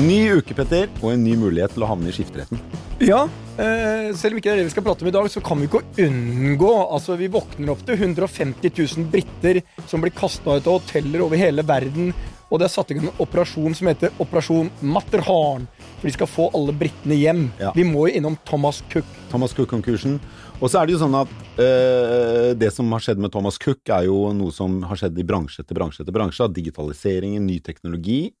Ny uke, Petter, og en ny mulighet til å havne i skifteretten. Ja, eh, selv om ikke det er det vi skal prate om i dag, så kan vi ikke unngå Altså, Vi våkner opp til 150 000 briter som blir kasta ut av hoteller over hele verden. Og det er satt i gang en operasjon som heter Operasjon Matterhorn. For de skal få alle britene hjem. Ja. Vi må jo innom Thomas Cook. Thomas Cook-konkursen. Og så er det jo sånn at øh, det som har skjedd med Thomas Cook, er jo noe som har skjedd i bransje etter bransje etter bransje. Digitaliseringen, ny teknologi,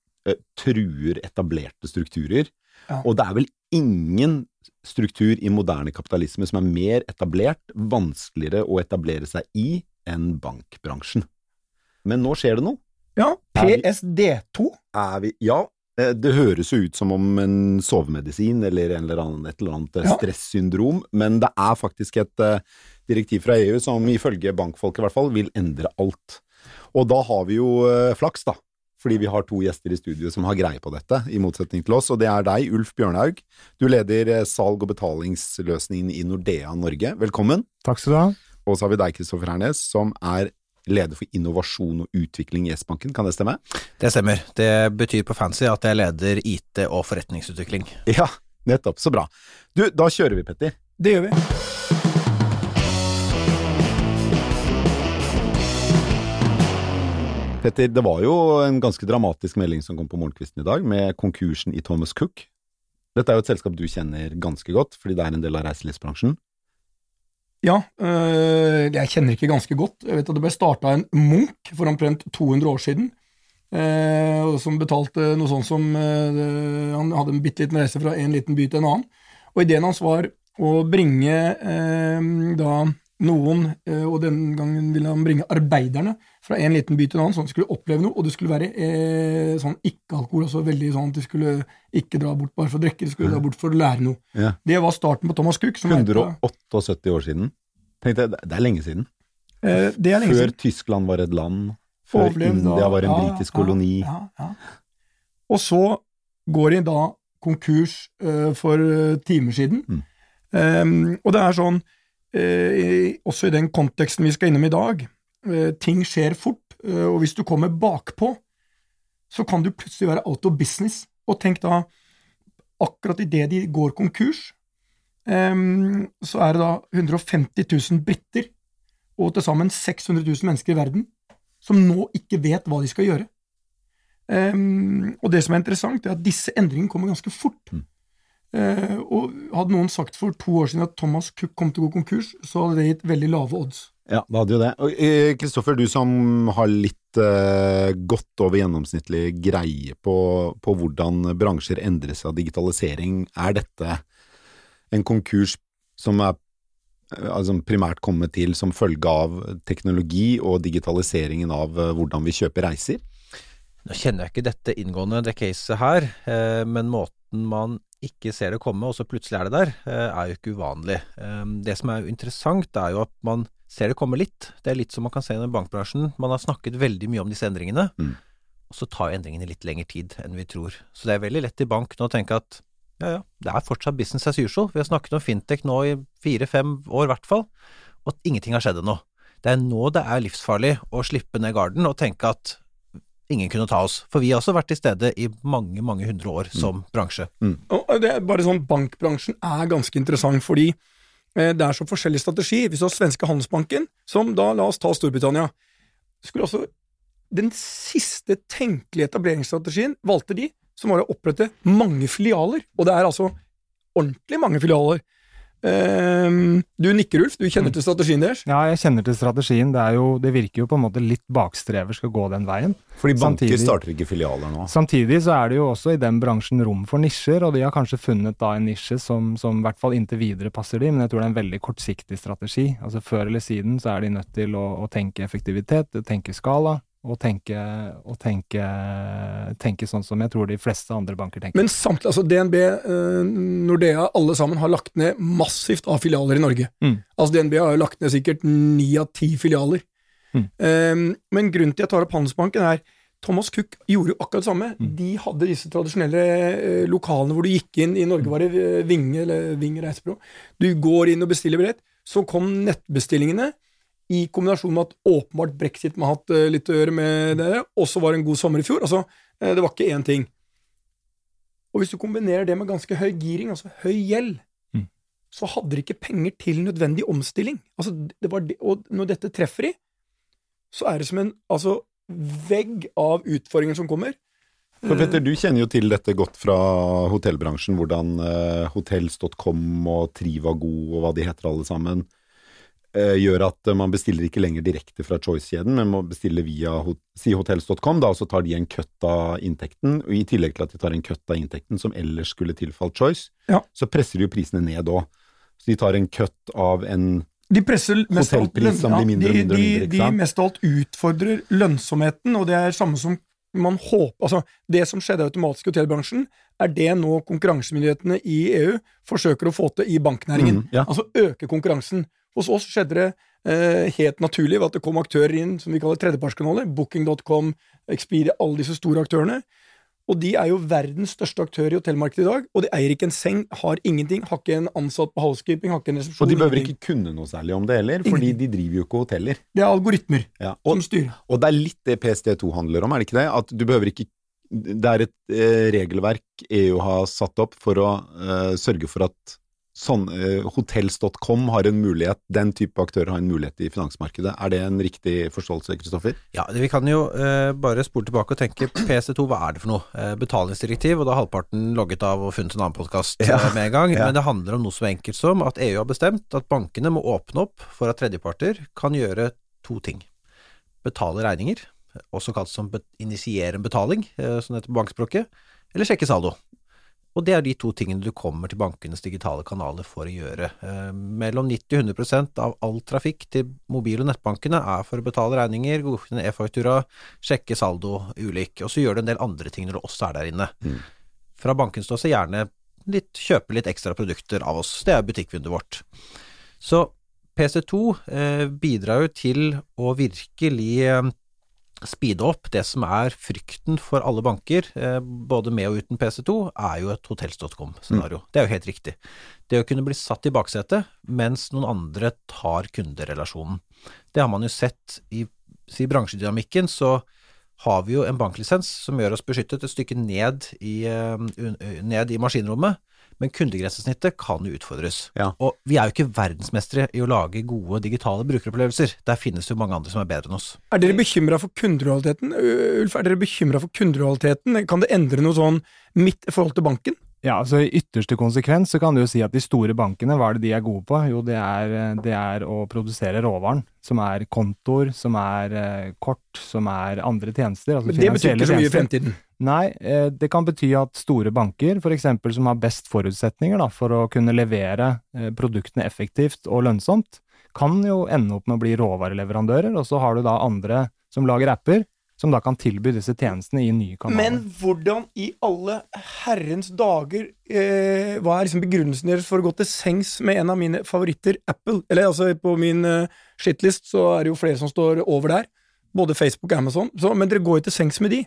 truer etablerte strukturer. Ja. Og det er vel ingen struktur i moderne kapitalisme som er mer etablert, vanskeligere å etablere seg i, enn bankbransjen. Men nå skjer det noe. Ja, Er PSD2. Er vi Ja, eh, det høres jo ut som om en sovemedisin eller, en eller annen, et eller annet eh, Ja. stressyndrom, men det er faktisk et uh, direktiv fra EU som ifølge bankfolk i hvert fall vil endre alt. Og da har vi jo uh, flaks, da. Fordi vi har to gjester i studio som har greie på dette, i motsetning til oss. Og det er deg, Ulf Bjørnhaug. Du leder eh, salg- og betalingsløsningen i Nordea Norge. Velkommen. Takk skal du ha. Og så har vi deg, Kristoffer Hernes, som er leder for innovasjon og utvikling i S-banken. Kan det stemme? Det stemmer. Det betyr på fancy at jeg leder IT og forretningsutvikling. Ja, nettopp. Så bra. Du, da kjører vi, Petter. Det gjør vi. Petter, det var jo en ganske dramatisk melding som kom på morgenkvisten i dag, med konkursen i Thomas Cook. Dette er jo et selskap du kjenner ganske godt, fordi det er en del av reiselivsbransjen. Ja, øh, jeg kjenner ikke ganske godt. Jeg vet at det ble starta en Munch for omtrent 200 år siden. øh, som betalte noe sånt som øh, Han hadde en bitte liten reise fra en liten by til en annen. Og ideen hans var å bringe eh, da noen, eh, og den gangen ville han bringe arbeiderne fra en liten by til en annen, sånn at de skulle oppleve noe, og det skulle være eh, sånn ikke-alkohol, altså veldig sånn at de skulle ikke dra bort bare for å drikke, de skulle dra bort for å lære noe. Ja. Det var starten på Thomas Cook. 178 år siden. Tenkte jeg, det er lenge siden. eh, det er lenge Før siden. Tyskland var et land. Før Overlevd, India var en ja, britisk ja, koloni. Ja, ja. Og så går de da konkurs uh, for eh, timer siden. Mm. Um, og det er sånn, uh, i- også i den konteksten vi skal innom i dag, ting skjer fort, eh, og hvis du kommer bakpå, så kan du plutselig være out of business. Og tenk da, akkurat idet de går konkurs, ehm, så er det da 150 000 briter og til sammen 600 000 mennesker i verden som nå ikke vet hva de skal gjøre. Ehm, og det som er interessant, er at disse endringene kommer ganske fort. Mm. Eh, og hadde noen sagt for to år siden at Thomas Cook kom til å gå konkurs, så hadde det gitt veldig lave odds. Ja, det hadde jo det. Eh, Kristoffer, du som har litt uh, godt over gjennomsnittlig greie på, på hvordan bransjer endrer seg av digitalisering, er dette en konkurs som er eh, altså primært kommet til som følge av teknologi og digitaliseringen av eh, hvordan vi kjøper reiser? Nå kjenner jeg ikke dette inngående, det caset her, eh, men måten man ikke ser det komme, og så plutselig er det der, eh, er jo ikke uvanlig. Eh, Det som er interessant, er jo at man ser det komme litt. Det er litt som man kan se i bankbransjen. Man har snakket veldig mye om disse endringene, Mm. og så tar endringene litt lengre tid enn vi tror. Så det er veldig lett i bank nå å tenke at ja, ja, det er fortsatt business as usual. Vi har snakket om fintech nå i fire-fem år i hvert fall, og at ingenting har skjedd ennå. Det er nå det er livsfarlig å slippe ned garden og tenke at ingen kunne ta oss. For vi har også vært til stede i mange, mange hundre år som bransje. Og det er bare sånn, Bankbransjen er ganske interessant, fordi det er så forskjellig strategi. Hvis så svenske Handelsbanken, som da, la oss ta Storbritannia skulle altså, Den siste tenkelige etableringsstrategien valgte de, som var å opprette mange filialer. Og det er altså ordentlig mange filialer. Ehm, du nikker, Ulf. Du kjenner til strategien deres. Ja, jeg kjenner til strategien. Det, er jo, det virker jo på en måte litt bakstreversk å gå den veien. Fordi banker Samtidig- starter ikke filialer nå. Samtidig så er det jo også i den bransjen rom for nisjer, og de har kanskje funnet da en nisje som, som i hvert fall inntil videre passer de, men jeg tror det er en veldig kortsiktig strategi. Altså Før eller siden så er de nødt til å, å tenke effektivitet, tenke skala, og tenke, og tenke, tenke sånn som jeg tror de fleste andre banker tenker. Men samtidig, altså DNB, eh, Nordea, alle sammen har lagt ned massivt av filialer i Norge. Mm. Altså DNB har jo lagt ned sikkert ni av ti filialer. Mm. Ehm, men grunnen til at jeg tar opp Handelsbanken er Thomas Cook gjorde jo akkurat det samme. Mm. De hadde disse tradisjonelle eh, lokalene hvor du gikk inn. I Norge var det eh, Vinge eller Ving reisebyrå. Du går inn og bestiller billett. Så kom nettbestillingene i kombinasjon med at åpenbart brexit må ha hatt eh, litt å gjøre med det, og så var det en god sommer i fjor. Altså, eh, det var ikke én ting. Og hvis du kombinerer det med ganske høy giring, altså høy gjeld, Mm. så hadde de ikke penger til nødvendig omstilling. Altså, det var det, og når dette treffer de, så er det som en altså, vegg av utfordringer som kommer. For Petter, du kjenner jo til dette godt fra hotellbransjen, hvordan hotels.com og Trivago og hva de heter alle sammen, eh, gjør at eh, man bestiller ikke lenger direkte fra Choice-kjeden, men må bestille via sihotels.com, si hotels.com, da, og så tar de en køtt av inntekten, og i tillegg til at de tar en køtt av inntekten som ellers skulle tilfalt Choice, Ja. så presser de jo prisene ned òg. Så de tar en køtt av en De Hotellpris som blir mindre og de, mindre og de, de mest av alt utfordrer lønnsomheten, og det er samme som man håper Altså, det som skjedde automatisk i hotellbransjen, er det nå konkurransemyndighetene i EU forsøker å få til i banknæringen. Mm, ja. Altså øke konkurransen. Hos oss skjedde det eh, helt naturlig ved at det kom aktører inn som vi kaller tredjepartskanaler. Booking.com, Expedia, alle disse store aktørene. Og de er jo verdens største aktør i hotellmarkedet i dag. Og de eier ikke en seng, har ingenting, har ikke en ansatt på housekeeping, har ikke en resepsjon. Og de behøver ingenting. ikke kunne noe særlig om det heller, fordi de driver jo ikke hoteller. Det er algoritmer Ja. som styrer. Og det er litt det PST2 handler om, er det ikke det? At du behøver ikke Det er et eh, regelverk EU har satt opp for å eh, sørge for at sånn, eh, hotels.com har en mulighet, den type aktører har en mulighet i finansmarkedet. Er det en riktig forståelse, Kristoffer? Ja, vi kan jo eh, bare spole tilbake og tenke PC2, hva er det for noe? Eh, betalingsdirektiv, og da har halvparten logget av og funnet en annen podkast Ja, med en gang. ja. Men det handler om noe så enkelt som at EU har bestemt at bankene må åpne opp for at tredjeparter kan gjøre to ting. Betale regninger, også kalt som initiere en betaling, eh, som det heter på bankspråket, eller sjekke saldo. Og det er de to tingene du kommer til bankenes digitale kanaler for å gjøre. Eh, mellom 90-100% av all trafikk til mobil- og nettbankene er for å betale regninger, godkjenne e-faktura, sjekke saldo ulik, og så gjør du en del andre ting når du også er der inne. Mm. Fra banken står så gjerne litt, kjøpe litt ekstra produkter av oss, det er butikkvinduet vårt. Så PC2 eh, bidrar jo til å virkelig eh, speede opp det som er frykten for alle banker, eh, både med og uten PC2, er jo et hotels.com-scenario. Det er jo helt riktig. Det å kunne bli satt i baksetet mens noen andre tar kunderelasjonen. Det har man jo sett i, i bransjedynamikken, så har vi jo en banklisens som gjør oss beskyttet et stykke ned i, eh, ned i maskinrommet, men kundegrensesnittet kan jo utfordres. Ja. Og vi er jo ikke verdensmestere i å lage gode digitale brukeropplevelser. Der finnes jo mange andre som er bedre enn oss. Er dere bekymra for kundelojaliteten? Ulf, er dere bekymra for kundelojaliteten? Kan det endre noe sånn midt i forhold til banken? Ja, altså I ytterste konsekvens så kan du jo si at de store bankene, hva er det de er gode på? Jo, det er, det er å produsere råvaren, som er kontoer, som er eh, kort, som er andre tjenester. Altså Men det betyr ikke så mye i fremtiden. Nei, eh, det kan bety at store banker, f.eks. som har best forutsetninger da, for å kunne levere eh, produktene effektivt og lønnsomt, kan jo ende opp med å bli råvareleverandører, og så har du da andre som lager apper, som da kan tilby disse tjenestene i nye kanaler. Men hvordan i alle herrens dager eh, Hva er liksom begrunnelsen deres for å gå til sengs med en av mine favoritter, Apple? Eller altså, på min eh, shitlist så er det jo flere som står over der. Både Facebook og Amazon. Så, men dere går jo til sengs med de.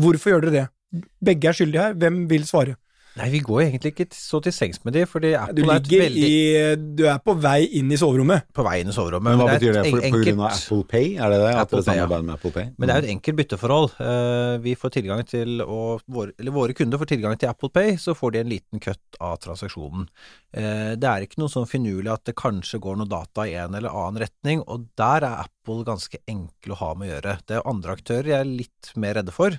Hvorfor gjør dere det? Begge er skyldige her. Hvem vil svare? Nei, vi går egentlig ikke så til sengs med de, fordi Du Apple er et veldig i Du er på vei inn i soverommet. på vei inn i soverommet. Men hva er betyr det? For, enkelt... på grunn av Apple Pay? Er det det? At Apple dere Pay, ja. samarbeider med Apple Pay? Men det er jo et enkelt bytteforhold. Eh, Vi får tilgang til, å, våre, eller våre kunder får tilgang til Apple Pay, så får de en liten kutt av transaksjonen. Eh, Det er ikke noe sånn finurlig at det kanskje går noe data i en eller annen retning, og der er Apple ganske enkel å ha med å gjøre. Det er andre aktører jeg er litt mer redde for.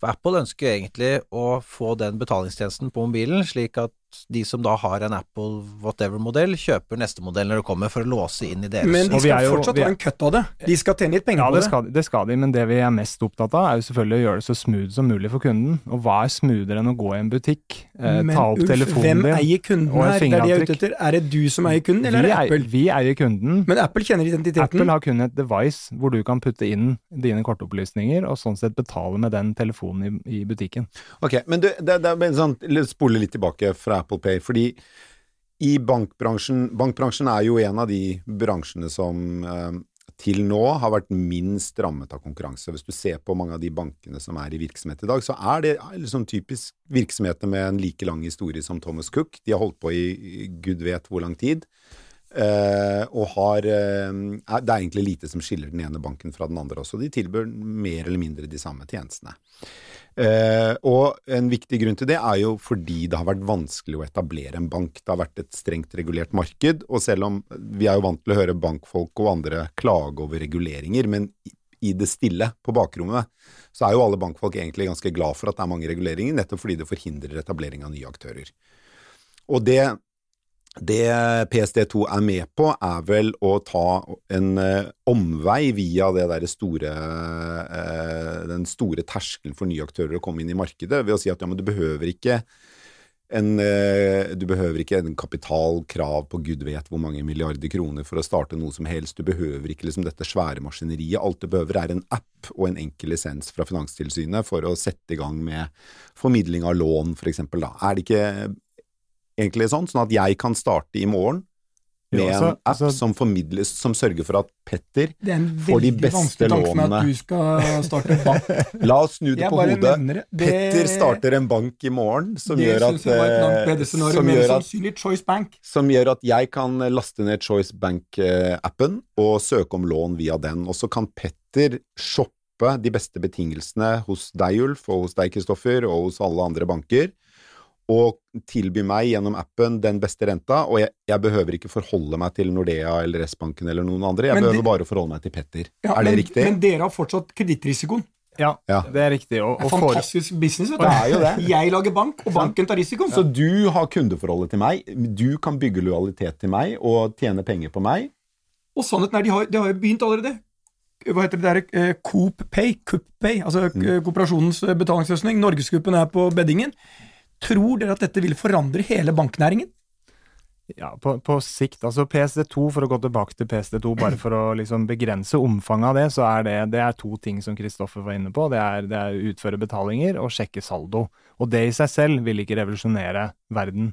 For Apple ønsker jo egentlig å få den betalingstjenesten på mobilen, slik at de som da har en Apple whatever-modell, kjøper neste modell når det kommer, for å låse inn i deres. Men de skal jo- fortsatt er- ha en cut av det. De skal tjene litt penger Ja, på det det. skal, det skal de, men det vi er mest opptatt av, er jo selvfølgelig å gjøre det så smooth som mulig for kunden. Og hva er smoothere enn å gå i en butikk, eh, Men ta opp Ulf, telefonen hvem din eier kunden her? Det er det er ute etter. Er det du som eier kunden, eller vi, er det Apple? vi eier kunden. Men Apple kjenner identiteten. Apple har kun et device hvor du kan putte inn dine kortopplysninger, og sånn sett betale med den telefonen i, i butikken. Ok, men du, det, det er sånn, spole litt tilbake fra Apple Pay, fordi i bankbransjen Bankbransjen er jo en av de bransjene som eh, til nå har vært minst rammet av konkurranse. Hvis du ser på mange av de bankene som er i virksomhet i dag, så er det liksom typisk virksomheter med en like lang historie som Thomas Cook. De har holdt på i gud vet hvor lang tid. Eh, og har er- Det er egentlig lite som skiller den ene banken fra den andre også. De tilbyr mer eller mindre de samme tjenestene. Uh, og en viktig grunn til det er jo fordi det har vært vanskelig å etablere en bank. Det har vært et strengt regulert marked, og selv om vi er jo vant til å høre bankfolk og andre klage over reguleringer, men i det stille på bakrommet, så er jo alle bankfolk egentlig ganske glad for at det er mange reguleringer, nettopp fordi det forhindrer etablering av nye aktører. Og det det PSD2 er med på, er vel å ta en eh, omvei via store, eh, den store terskelen for nye aktører å komme inn i markedet, ved å si at ja, du behøver ikke en, eh, du behøver ikke en kapitalkrav på gud vet hvor mange milliarder kroner for å starte noe som helst. Du behøver ikke liksom dette svære maskineriet. Alt du behøver er en app og en enkel lisens fra Finanstilsynet for å sette i gang med formidling av lån, for. Da. Er det ikke egentlig sånn, sånn at jeg kan starte i morgen med en altså- app altså- som formidles, som sørger for at Petter Det er en får de veldig beste vanskelig tanke med lånene. at du skal starte bank. La oss snu det Jeg på hodet. det. Petter starter en bank i morgen som gjør at, eh, som gjør at Bank. som gjør at jeg kan laste ned Choice Bank-appen og søke om lån via den. Og så kan Petter shoppe de beste betingelsene hos deg, Ulf, og hos deg, Kristoffer, og hos alle andre banker, og tilby meg gjennom appen den beste renta, og jeg, jeg behøver ikke forholde meg til Nordea eller S-banken eller noen andre, jeg Men behøver de, bare forholde meg til Petter. Ja, er det men, riktig? Men dere har fortsatt kredittrisikoen. Ja, Ja. det er riktig. Og, og fantastisk for, business. vet Det er jo det. Jeg lager bank, og banken tar risikoen. Så du har kundeforholdet til meg, du kan bygge lojalitet til meg og tjene penger på meg. Og sannheten er, de har, de har jo begynt allerede. Hva heter det der? eh, Coop Pay, Coop Pay, altså Mm. eh, kooperasjonens eh, betalingsløsning. Norgesgruppen er på beddingen. Tror dere at dette vil forandre hele banknæringen? ja, på, på sikt, altså PSD2, for å gå tilbake til PSD2, bare for å liksom begrense omfanget av det, så er det, det er to ting som Kristoffer var inne på. Det er, det er utføre betalinger og sjekke saldo. Og det i seg selv vil ikke revolusjonere verden.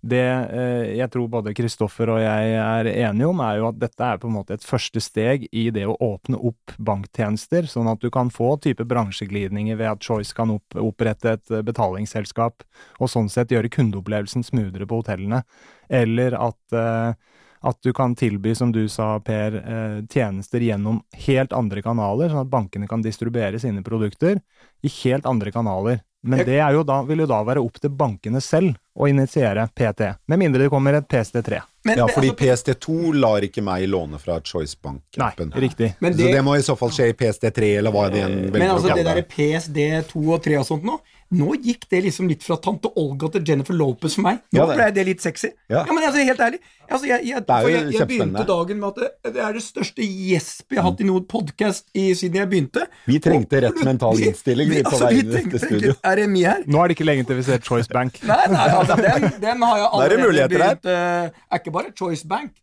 Det eh, jeg tror både Kristoffer og jeg er enige om, er jo at dette er på en måte et første steg i det å åpne opp banktjenester, sånn at du kan få type bransjeglidninger ved at Choice kan opp, opprette et eh, betalingsselskap, og sånn sett gjøre kundeopplevelsen smoothere på hotellene. Eller at, eh, at du kan tilby, som du sa, Per, eh, tjenester gjennom helt andre kanaler, sånn at bankene kan distribuere sine produkter i helt andre kanaler. Men det er jo da, vil jo da være opp til bankene selv å initiere PT, med mindre det kommer et PSD3. Men, Ja, fordi altså, PSD2 lar ikke meg låne fra Choice Bank-appen. Nei, riktig. men Så det, må i så fall skje i PSD3, eller hva det en velger men altså, det derre der PSD2 og 3 og sånt nå, nå gikk det liksom litt fra tante Olga til Jennifer Lopez for meg. Nå Ja, ble det litt sexy. Ja. men altså, helt ærlig. Altså, jeg, jeg, for jeg, jeg begynte dagen med at det, det er det største gjespet jeg har hatt i noen podkast siden jeg begynte. Vi trengte Og- rett mental innstilling, vi, på altså, vei vi tenkte, studio. Er det mye her? Nå er det ikke lenge til vi ser Choice Bank. Nei, nei, altså, den, den har jeg er allerede begynt uh, Er ikke bare Choice Bank.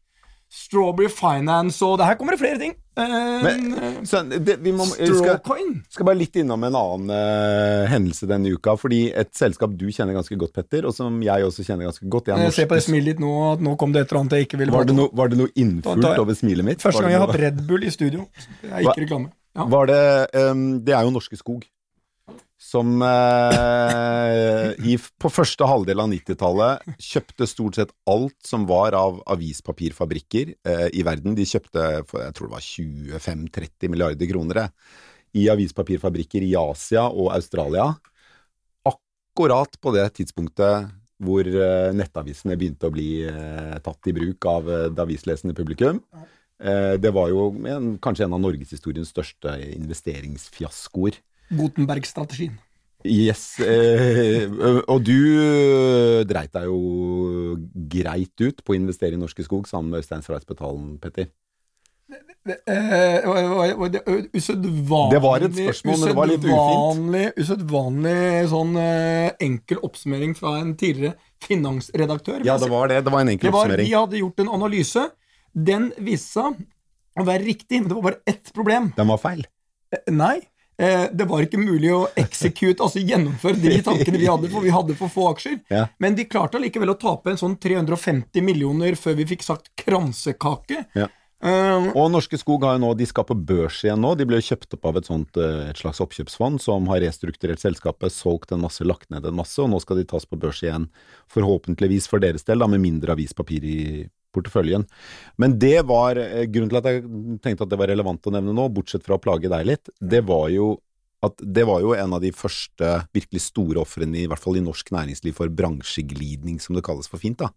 Strawberry Finance og det Her kommer det flere ting. Eh, Men, så det, vi må, Strawcoin. skal, skal bare litt innom en annen uh, hendelse denne uka. Fordi et selskap du kjenner ganske godt, Petter, og som jeg også kjenner ganske godt er Jeg ser på det smilet ditt nå at nå kom det et eller annet jeg ikke ville var, det no, var det noe innfullt over smilet mitt? Første gang jeg har hatt Red Bull i studio. Det er ikke reklame. Ja. Var det, um, det er jo Norske Skog. Som eh, i, på første halvdel av 90-tallet kjøpte stort sett alt som var av avispapirfabrikker eh, i verden. De kjøpte for jeg tror det var 25-30 milliarder kroner eh, i avispapirfabrikker i Asia og Australia. Akkurat på det tidspunktet hvor eh, nettavisene begynte å bli eh, tatt i bruk av eh, det avislesende publikum. Eh, det var jo en, kanskje en av norgeshistoriens største investeringsfiaskoer. Gutenberg-strategien. Yes. Eh, og du dreit deg jo greit ut på å investere i Norske Skog sammen med Øystein Streitsbetalen, Petter. Det, det- Usedvanlig Det var et spørsmål, men det var litt ufint. usedvanlig- sånn eh, enkel oppsummering fra en tidligere finansredaktør. Ja, det var det. Det var en enkel var, oppsummering. vi hadde gjort en analyse. Den viste seg å være riktig, men det var bare ett problem. Den var feil. Eh, Nei. Eh, Det var ikke mulig å execute, altså gjennomføre de tankene vi hadde, for vi hadde for få aksjer. Ja. Men de klarte allikevel å tape en sånn 350 millioner før vi fikk sagt kransekake. Ja. Uh, Og Norske Skog har jo nå, de skal på børs igjen nå. De ble kjøpt opp av et sånt, eh, et slags oppkjøpsfond som har restrukturert selskapet, solgt en masse, lagt ned en masse, og nå skal de tas på børs igjen. Forhåpentligvis for deres del, da, med mindre avispapir i porteføljen. Men det var eh, grunnen til at jeg tenkte at det var relevant å nevne nå, bortsett fra å plage deg litt, det var jo at det var jo en av de første virkelig store ofrene, i hvert fall i norsk næringsliv, for bransjeglidning, som det kalles for fint. da.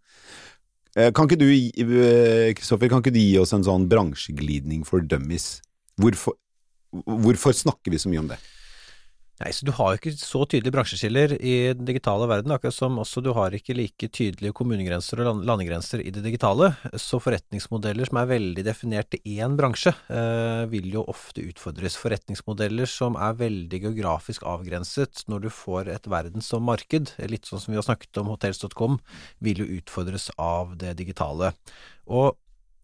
Eh, Kan ikke du, eh, Kristoffer, kan ikke du gi oss en sånn bransjeglidning for dummies? Hvorfor, hvorfor snakker vi så mye om det? Nei, så Du har jo ikke så tydelige bransjeskiller i den digitale verden, akkurat som også du har ikke like tydelige kommunegrenser og landegrenser i det digitale. Så forretningsmodeller som er veldig definert til én bransje, eh, vil jo ofte utfordres. Forretningsmodeller som er veldig geografisk avgrenset når du får et verden som marked, litt sånn som vi har snakket om hotels.com, vil jo utfordres av det digitale. Og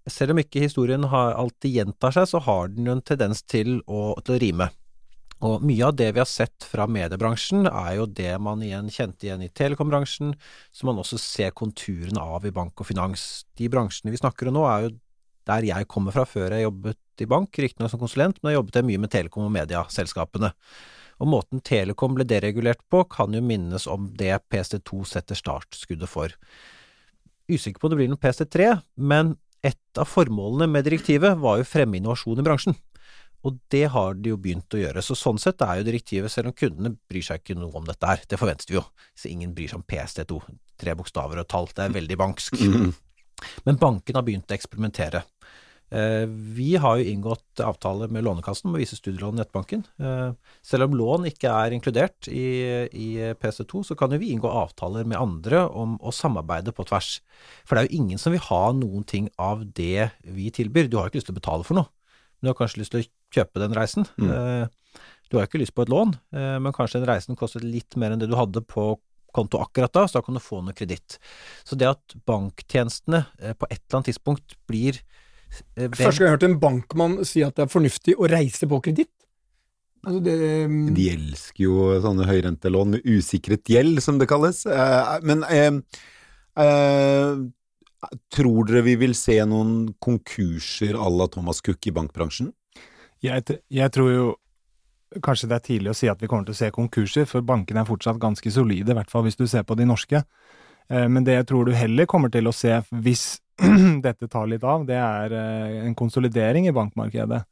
selv om ikke historien har alltid gjentar seg, så har den jo en tendens til å, til å rime. Og mye av det vi har sett fra mediebransjen, er jo det man igjen kjente igjen i telekombransjen, som man også ser konturene av i bank og finans. De bransjene vi snakker om nå, er jo der jeg kommer fra før jeg jobbet i bank, riktignok som konsulent, men jeg jobbet mye med telekom- og mediaselskapene. Og måten Telekom ble deregulert på, kan jo minnes om det PST2 setter startskuddet for. Usikker på om det blir noe PST3, men et av formålene med direktivet var jo fremme innovasjon i bransjen. Og det har de jo begynt å gjøre. Så sånn sett er jo direktivet, selv om kundene bryr seg ikke noe om dette her, det forventes vi jo, så ingen bryr seg om PST2, tre bokstaver og tall, det er veldig banksk. Men banken har begynt å eksperimentere. Eh, Vi har jo inngått avtale med Lånekassen om å vise studielån i nettbanken. Eh, Selv om lån ikke er inkludert i, i PC2, så kan jo vi inngå avtaler med andre om å samarbeide på tvers. For det er jo ingen som vil ha noen ting av det vi tilbyr. Du har jo ikke lyst til å betale for noe, men du har kanskje lyst til å kjøpe den reisen. Eh, Du har ikke lyst på et lån, eh, men kanskje den reisen kostet litt mer enn det du hadde på konto akkurat da, så da kan du få noe kreditt. Så det at banktjenestene eh, på et eller annet tidspunkt blir eh, Første gang jeg har hørt en bankmann si at det er fornuftig å reise på kreditt. Altså det, De elsker jo sånne høyrentelån med usikret gjeld, som det kalles. Eh, Men eh, eh, tror dere vi vil se noen konkurser à la Thomas Cook i bankbransjen? Jeg, jeg tror jo kanskje det er tidlig å si at vi kommer til å se konkurser, for bankene er fortsatt ganske solide, i hvert fall hvis du ser på de norske. Eh, Men det jeg tror du heller kommer til å se hvis dette tar litt av, det er eh, en konsolidering i bankmarkedet.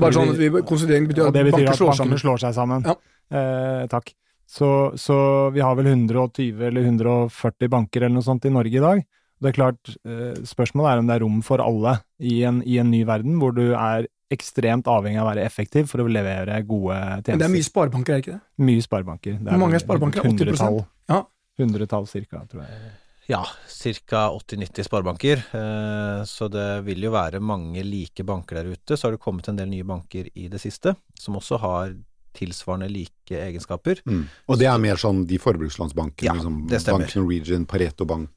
bare sånn at vi, Konsolidering betyr at betyr banker at slår bankene sammen. slår seg sammen. Ja. Eh, takk. Så, så vi har vel 120 eller 140 banker eller noe sånt i Norge i dag. Det er klart, eh, Spørsmålet er om det er rom for alle i en, i en ny verden, hvor du er ekstremt avhengig av å være effektiv for å levere gode tjenester. Men det er mye sparebanker, er det ikke det? Mye sparebanker. Det Hvor mange er sparebanker? 80%? Hundretall. Ja. Hundretall cirka, tror jeg. Ja, ca. 80-90 sparebanker. Eh, Så det vil jo være mange like banker der ute. Så har det kommet en del nye banker i det siste, som også har tilsvarende like egenskaper. Og det er mer sånn de forbrukslånsbankene, Ja, liksom. Bank Norwegian, Pareto Bank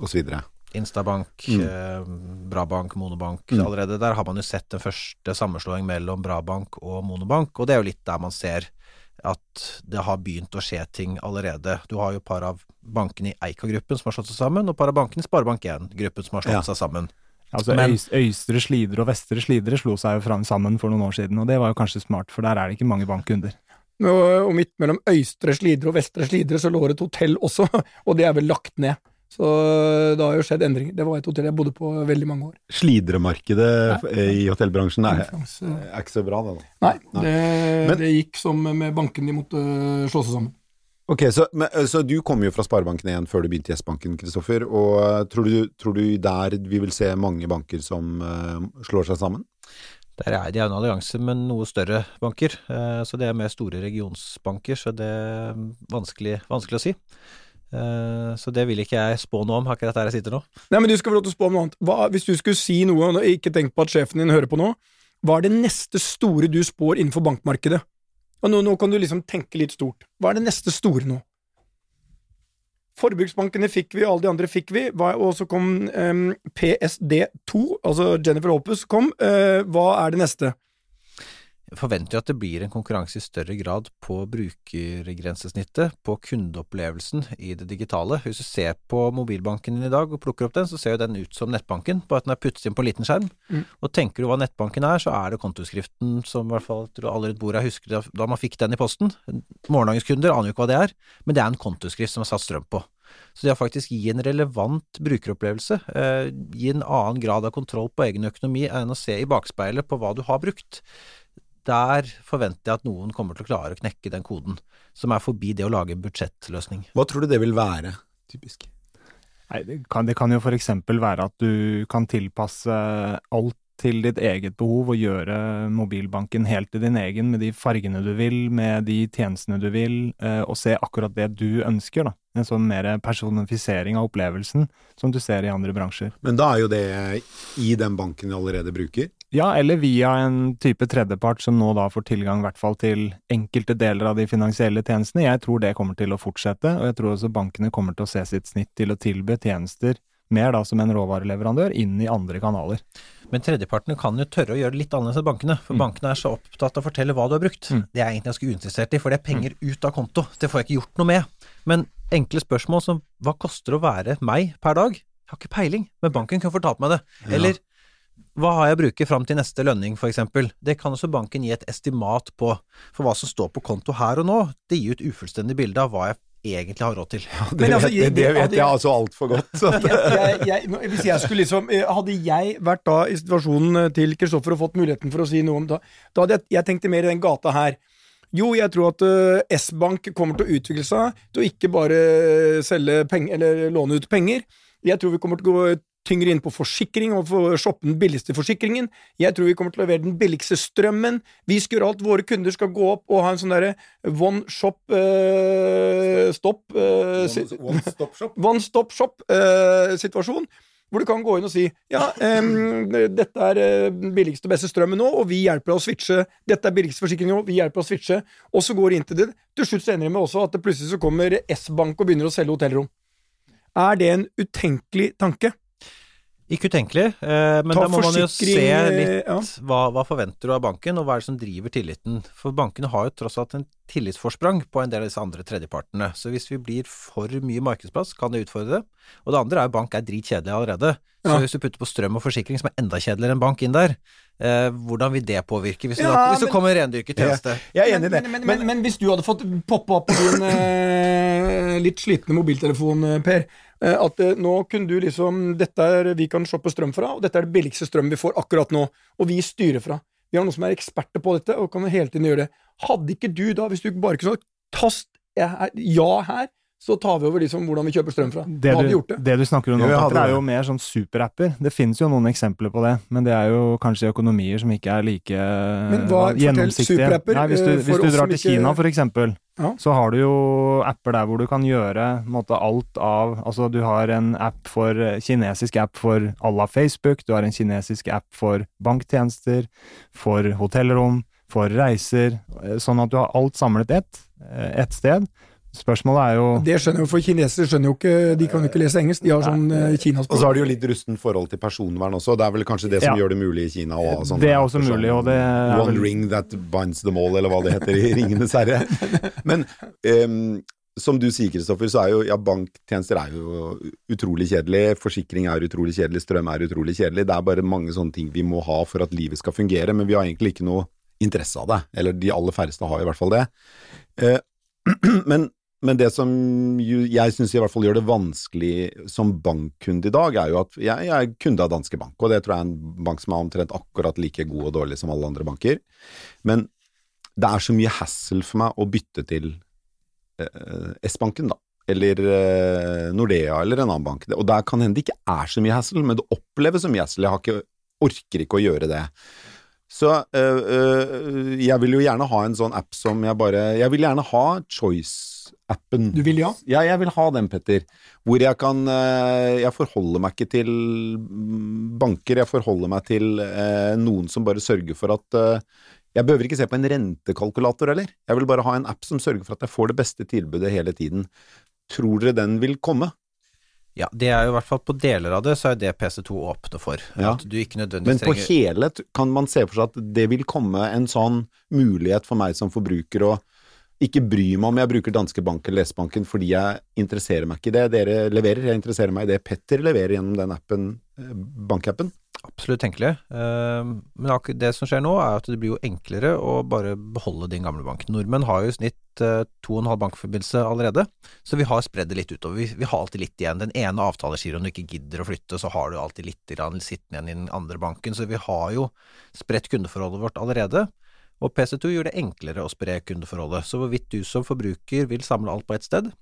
osv. Instabank, Mm. eh, Brabank, Monobank. Mm. Allerede der har man jo sett den første sammenslåing mellom Brabank og Monobank, og det er jo litt der man ser at det har begynt å skje ting allerede. Du har jo et par av bankene i Eika-gruppen som har slått seg sammen, og et par av bankene i Sparebank1-gruppen som har slått Ja. seg sammen. Altså Men- Øys- Øystre Slidre og Vestre Slidre slo seg jo fram sammen for noen år siden, og det var jo kanskje smart, for der er det ikke mange bankkunder. Og midt mellom Øystre Slidre og Vestre Slidre så lå det et hotell også, og det er vel lagt ned. Så det har jo skjedd endringer. Det var et hotell jeg bodde på veldig mange år. Slidremarkedet eh, i hotellbransjen er, er ikke så bra, det. da. Nei, Nei. det, Men- det gikk som med bankene de måtte slå seg sammen. Ok, så, men, eh, så du kom jo fra Sparebanken igjen før du begynte i S-banken, Kristoffer. Og eh, tror du, tror du der vi vil se mange banker som uh, slår seg sammen? Der er det en allianse med noe større banker, eh, så det er mer store regionsbanker, så det er vanskelig, vanskelig å si. Eh, så det vil ikke jeg spå noe om, akkurat der jeg sitter nå. Nei, men du skal få lov til å spå om noe annet. Hva, hvis du skulle si noe, og ikke tenk på at sjefen din hører på nå, hva er det neste store du spår innenfor bankmarkedet? Og nå, nå kan du liksom tenke litt stort. Hva er det neste store nå? Forbruksbankene fikk vi, alle de andre fikk vi, og så kom um, PSD2, altså Jennifer Opus kom. Uh, hva er det neste? Jeg forventer jo at det blir en konkurranse i større grad på brukergrensesnittet, på kundeopplevelsen i det digitale. Hvis du ser på mobilbanken din i dag og plukker opp den, så ser jo den ut som nettbanken, bare at den er puttet inn på en liten skjerm. Mm. Og tenker du hva nettbanken er, så er det kontoskriften som i hvert fall tror alle rundt bordet husker da man fikk den i posten. Morgendagens kunder aner jo ikke hva det er, men det er en kontoskrift som er satt strøm på. Så det å faktisk gi en relevant brukeropplevelse, eh, gi en annen grad av kontroll på egen økonomi enn å se i bakspeilet på hva du har brukt, der forventer jeg at noen kommer til å klare å knekke den koden, som er forbi det å lage en budsjettløsning. Hva tror du det vil være, typisk? Nei, det, kan, det kan jo for eksempel være at du kan tilpasse alt til ditt eget behov og gjøre mobilbanken helt til din egen, med de fargene du vil, med de tjenestene du vil, eh, og se akkurat det du ønsker. da. En sånn mer personifisering av opplevelsen, som du ser i andre bransjer. Men da er jo det i den banken du allerede bruker. Ja, eller via en type tredjepart som nå da får tilgang i hvert fall til enkelte deler av de finansielle tjenestene. Jeg tror det kommer til å fortsette, og jeg tror også bankene kommer til å se sitt snitt til å tilby tjenester mer da som en råvareleverandør inn i andre kanaler. Men tredjepartene kan jo tørre å gjøre det litt annerledes enn bankene, for bankene er så opptatt av å fortelle hva du har brukt. Mm. Det er jeg egentlig ganske uinteressert i, for det er penger ut av konto. Det får jeg ikke gjort noe med. Men enkle spørsmål som hva koster det å være meg per dag? Jeg har ikke peiling, men banken kan fortalt meg det. Ja. Hva har jeg å bruke fram til neste lønning, for eksempel? Det kan også banken gi et estimat på, for hva som står på konto her og nå. Det gir jo et ufullstendig bilde av hva jeg egentlig har råd til. Det, altså, jeg- det, det vet hadde- jeg altså altfor godt. Så jeg, jeg, jeg, hvis jeg skulle liksom eh, Hadde jeg vært da i situasjonen eh, til Kristoffer og fått muligheten for å si noe om det, da hadde jeg, jeg tenkte mer i den gata her. Jo, jeg tror at eh, S-Bank kommer til å utvikle seg til å ikke bare selge penger, eller låne ut penger. Jeg tror vi kommer til å gå tyngre inn på forsikring og få shoppe den billigste forsikringen. Jeg tror vi kommer til å levere den billigste strømmen. Vi skal gjøre alt. Våre kunder skal gå opp og ha en sånn derre one shop uh, stop uh, one, One stop shop-situasjon. hvor du kan gå inn og si ja, um, dette er billigste og beste strømmen nå, og vi hjelper deg å switche. Dette er billigste forsikring nå, vi hjelper deg å switche. Og så går det inn til det. Til slutt så ender det med også at det plutselig så kommer S-Bank og begynner å selge hotellrom. Er det en utenkelig tanke? Ikke utenkelig, eh, men Ta da må man jo se eh, litt ja. hva, hva forventer du av banken, og hva er det som driver tilliten. For bankene har jo tross alt en tillitsforsprang på en del av disse andre tredjepartene. Så hvis vi blir for mye markedsplass, kan det utfordre det. Og det andre er jo bank er dritkjedelig allerede. Så Ja. hvis du putter på strøm og forsikring, som er enda kjedeligere enn bank inn der, eh, hvordan vil det påvirke hvis, det Ja, da, hvis det men- kommer en rendyrket tjeneste? jeg er enig i det. Men, men, men, men hvis du hadde fått poppe opp på din eh, litt slitne mobiltelefon, eh, Per, eh, at eh, nå kunne du liksom Dette er vi kan shoppe strøm fra, og dette er det billigste strøm vi får akkurat nå, og vi styrer fra. Vi har noen som er eksperter på dette, og kan hele tiden gjøre det. Hadde ikke du da, hvis du bare kunne sagt tast ja her, så tar vi over liksom hvordan vi kjøper strøm fra. Det Da hadde vi du, gjort det. det du snakker om nå, det Petter, er jo mer sånn superapper. Det finnes jo noen eksempler på det, men det er jo kanskje økonomier som ikke er like Men hva- eh, fortell gjennomsiktige. Nei, hvis du, eh, hvis du drar til ikke- Kina, for eksempel, Ja. så har du jo apper der hvor du kan gjøre måte, alt av Altså, du har en app for eh, kinesisk app for à la Facebook, du har en kinesisk app for banktjenester, for hotellrom, for reiser, eh, sånn at du har alt samlet ett, ett sted. Spørsmålet er jo Det skjønner jo, for kinesere skjønner jo ikke De kan jo ikke lese engelsk, de har sånn kinaspråk. Og så har de jo litt rusten forhold til personvern også. Det er vel kanskje det som Ja. gjør det mulig i Kina å ha Det er også mulig, og det er One vel- ring that binds them all, eller hva det heter i Ringenes herre. Men um, som du sier, Kristoffer, så er jo ja, banktjenester er jo utrolig kjedelig. Forsikring er utrolig kjedelig, strøm er utrolig kjedelig. Det er bare mange sånne ting vi må ha for at livet skal fungere, men vi har egentlig ikke noe interesse av det. Eller de aller færreste har i hvert fall det. Eh, men, men det som jeg syns i hvert fall gjør det vanskelig som bankkunde i dag, er jo at jeg, jeg er kunde av Danske Bank, og det tror jeg er en bank som er omtrent akkurat like god og dårlig som alle andre banker. Men det er så mye hassle for meg å bytte til eh, S-banken, da. Eller eh, Nordea, eller en annen bank. Og der kan hende det ikke er så mye hassle, men det oppleves som mye hassle. Jeg ikke, orker ikke å gjøre det. Så øh, øh, jeg vil jo gjerne ha en sånn app som jeg bare Jeg vil gjerne ha Choice-appen. Du vil ja? Ja, jeg vil ha den, Petter. Hvor jeg kan øh, Jeg forholder meg ikke til banker, jeg forholder meg til noen som bare sørger for at Jeg behøver ikke se på en rentekalkulator heller. Jeg vil bare ha en app som sørger for at jeg får det beste tilbudet hele tiden. Tror dere den vil komme? Ja, det er jo i hvert fall på deler av det, så er det PC2 åpne for. Ja. At du ikke Men nødvendigvis på trenger hele t- kan man se for seg at det vil komme en sånn mulighet for meg som forbruker å ikke bry meg om jeg bruker danske bank eller S-banken fordi jeg interesserer meg ikke i det dere leverer, jeg interesserer meg i det Petter leverer gjennom den appen, eh, bankappen. Absolutt tenkelig. Eh, Men det som skjer nå, er at det blir jo enklere å bare beholde din gamle bank. Nordmenn har jo i snitt eh, to og en halv bankforbindelse allerede, så vi har spredd det litt utover. Vi, har alltid litt igjen. Den ene avtalegiroen du ikke gidder å flytte, så har du alltid litt sittende igjen i den andre banken. Så vi har jo spredt kundeforholdet vårt allerede. Og PC2 gjør det enklere å spre kundeforholdet. Så hvorvidt du som forbruker vil samle alt på ett sted,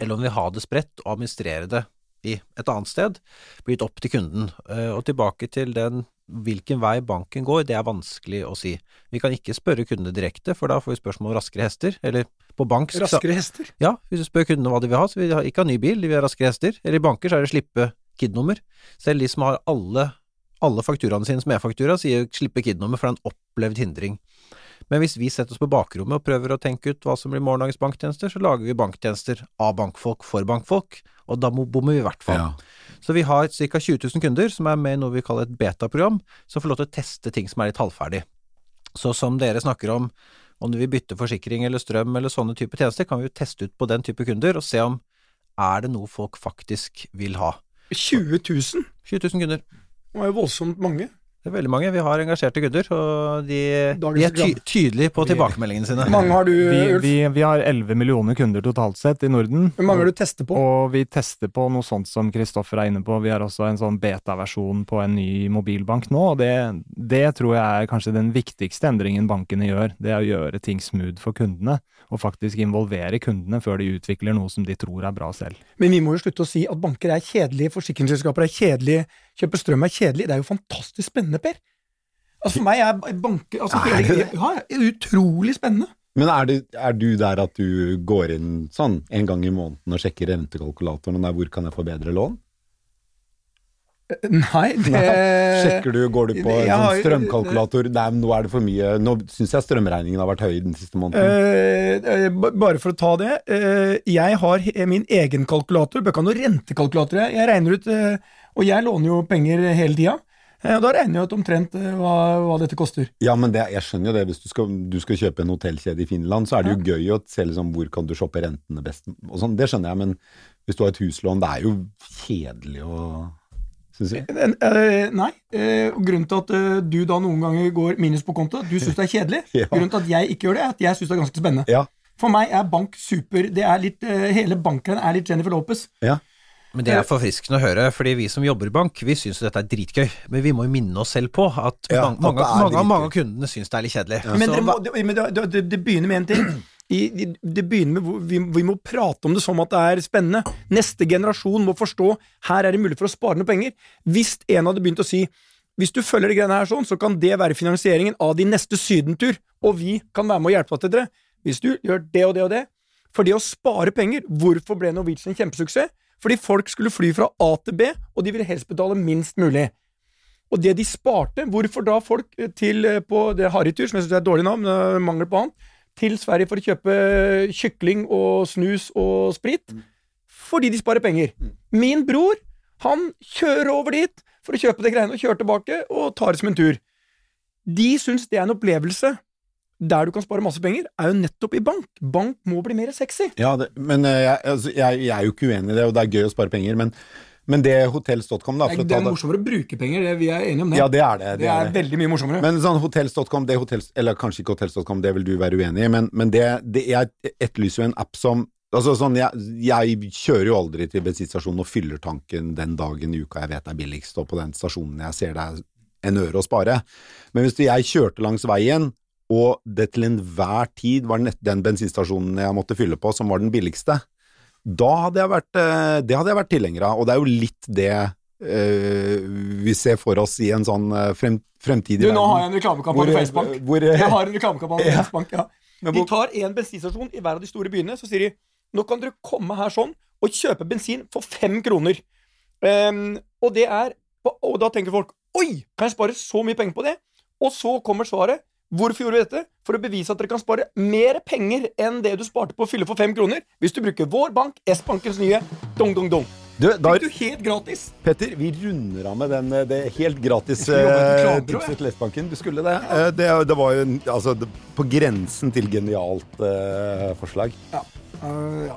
eller om vi har det spredt og administrere det i et annet sted, blir gitt opp til kunden. Eh, Og tilbake til den hvilken vei banken går, det er vanskelig å si. Vi kan ikke spørre kundene direkte, for da får vi spørsmål om raskere hester, eller på bank Raskere hester. ja, hvis du spør kundene hva de vil ha, så vil de ikke ha ny bil, de vil ha raskere hester. Eller i banker så er det slippe KID-nummer. Selv de som har alle, alle fakturaene sine som e-faktura, sier slippe KID-nummer for det er en opplevd hindring. Men hvis vi setter oss på bakrommet og prøver å tenke ut hva som blir morgendagens banktjenester, så lager vi banktjenester av bankfolk for bankfolk, og da bommer vi i hvert fall. Så vi har ca. 20 000 kunder som er med i noe vi kaller et beta-program, som får lov til å teste ting som er litt halvferdig. Så som dere snakker om, om du vil bytte forsikring eller strøm eller sånne type tjenester, kan vi jo teste ut på den type kunder og se om er det noe folk faktisk vil ha. 20 000? 20 000 kunder. Det var jo voldsomt mange. Det er veldig mange. Vi har engasjerte kunder, og de, de er ty tydelige på tilbakemeldingene sine. Hvor mange har du, Vi, Ulf? vi, vi har 11 millioner kunder totalt sett i Norden. Hvor mange har du testet på? Og vi tester på noe sånt som Kristoffer er inne på. Vi har også en sånn beta-versjon på en ny mobilbank nå, og det, det tror jeg er kanskje den viktigste endringen bankene gjør. Det er å gjøre ting smooth for kundene, og faktisk involvere kundene før de utvikler noe som de tror er bra selv. Men vi må jo slutte å si at banker er kjedelige, forsikringsselskaper er kjedelige, kjøpe strøm er kjedelig. Det er jo fantastisk spennende, Per. Altså For meg er banker altså, Er det ja, utrolig spennende. Men er du, er du der at du går inn sånn en gang i måneden og sjekker rentekalkulatoren der hvor kan jeg få bedre lån? Nei, det Sjekker du, går du på en Eh, sånn strømkalkulator? Nei, nå er det for mye. Nå syns jeg strømregningen har vært høy den siste måneden. Eh, eh, bare for å ta det. eh, jeg har min egen kalkulator. Bør ikke ha noen rentekalkulator. Jeg, regner ut eh, Og jeg låner jo penger hele tida. Eh, da regner jeg ut omtrent eh, hva, hva dette koster. Ja, men det, jeg skjønner jo det. Hvis du skal, du skal kjøpe en hotellkjede i Finland, så er det jo gøy å se liksom, hvor kan du shoppe rentene best. Og sånn, det skjønner jeg, men hvis du har et huslån, det er jo kjedelig å Syns jeg. Eh, nei. Grunnen til at du da noen ganger går minus på konto, du syns det er kjedelig. Ja. Grunnen til at jeg ikke gjør det, er at jeg syns det er ganske spennende. Ja. For meg er bank super. Det er litt, hele bankgreien er litt Jennifer Lopez. ja. Men det er forfriskende å høre, fordi vi som jobber i bank, vi syns jo dette er dritgøy. Men vi må jo minne oss selv på at Ja, mange, mange, mange, mange av kundene syns det er litt kjedelig. Men, Så det, må, det, men det, det, det begynner med en ting. I, det begynner med vi, vi må prate om det som at det er spennende. Neste generasjon må forstå her er det mulig for å spare noe penger. Hvis en hadde begynt å si hvis du følger de greiene her sånn, så kan det være finansieringen av din neste sydentur, og vi kan være med å hjelpe deg til det. Hvis du gjør det og det og det. For det å spare penger, hvorfor ble Norwegian en kjempesuksess? Fordi folk skulle fly fra A til B, og de ville helst betale minst mulig. Og det de sparte, hvorfor da folk eh, til eh, på det harrytur, som jeg syns er et dårlig navn, eh, mangel på annet, til Sverige for å kjøpe kykling og snus og sprit? Fordi de sparer penger. Min bror, han kjører over dit for å kjøpe det greiene, og kjører tilbake og tar det som en tur. De syns det er en opplevelse der du kan spare masse penger, er jo nettopp i bank. Bank må bli mer sexy. Ja, det, men eh, jeg, altså, jeg, jeg er jo ikke uenig i det, og det er gøy å spare penger, men, men det hotels.com, da Det er, er det morsommere å bruke penger, det, vi er enige om det. Ja, det er det. det er veldig mye morsommere. Men sånn hotels.com, det hotels, eller kanskje ikke hotels.com, det vil du være uenig i, men, men det, det, jeg etterlyser jo en app som Altså sånn, jeg, jeg kjører jo aldri til bensinstasjonen og fyller tanken den dagen i uka jeg vet det er billigst, og på den stasjonen jeg ser det er en øre å spare. Men hvis jeg kjørte langs veien, og det til enhver tid var den bensinstasjonen jeg måtte fylle på som var den billigste, da hadde jeg vært, eh, det hadde jeg vært tilhenger av, og det er jo litt det eh, vi ser for oss i en sånn eh, frem, fremtidig Du, nå har jeg en reklamekampanje på Facebook. hvor, Jeg har en reklamekampanje på Ja. FaceBank, ja. De tar en bensinstasjon i hver av de store byene, så sier de nå kan dere komme her sånn og kjøpe bensin for fem kroner. Um, og det er Og da tenker folk oi, kan jeg spare så mye penger på det? Og så kommer svaret. Hvorfor gjorde vi dette? For å bevise at dere kan spare mer penger enn det du sparte på å fylle for fem kroner, hvis du bruker vår bank, S-bankens nye, dong, dong, dong. Du, da, Fikk du helt gratis. Petter, vi runder av med den, eh, det helt gratis eh, tipset til Lesbanken. Du skulle det. Ja. Det, det var jo altså, det, på grensen til genialt eh, forslag. Ja. Eh, ja.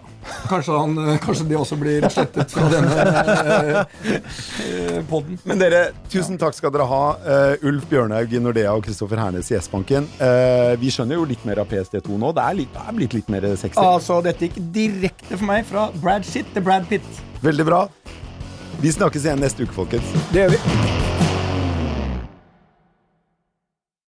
Kanskje, han, eh, kanskje de også blir slettet fra denne uh, poden. Men dere, tusen takk skal dere ha. Uh, Ulf Bjørnhaug i Nordea og Kristoffer Hernes i S-banken. Eh, vi skjønner jo litt mer av PSD2 nå. Det er, litt, det er blitt litt mer sexy. Altså, dette gikk direkte for meg fra Brad Shit til Brad Pitt. Veldig bra. Vi snakkes igjen neste uke, folkens. Det gjør vi.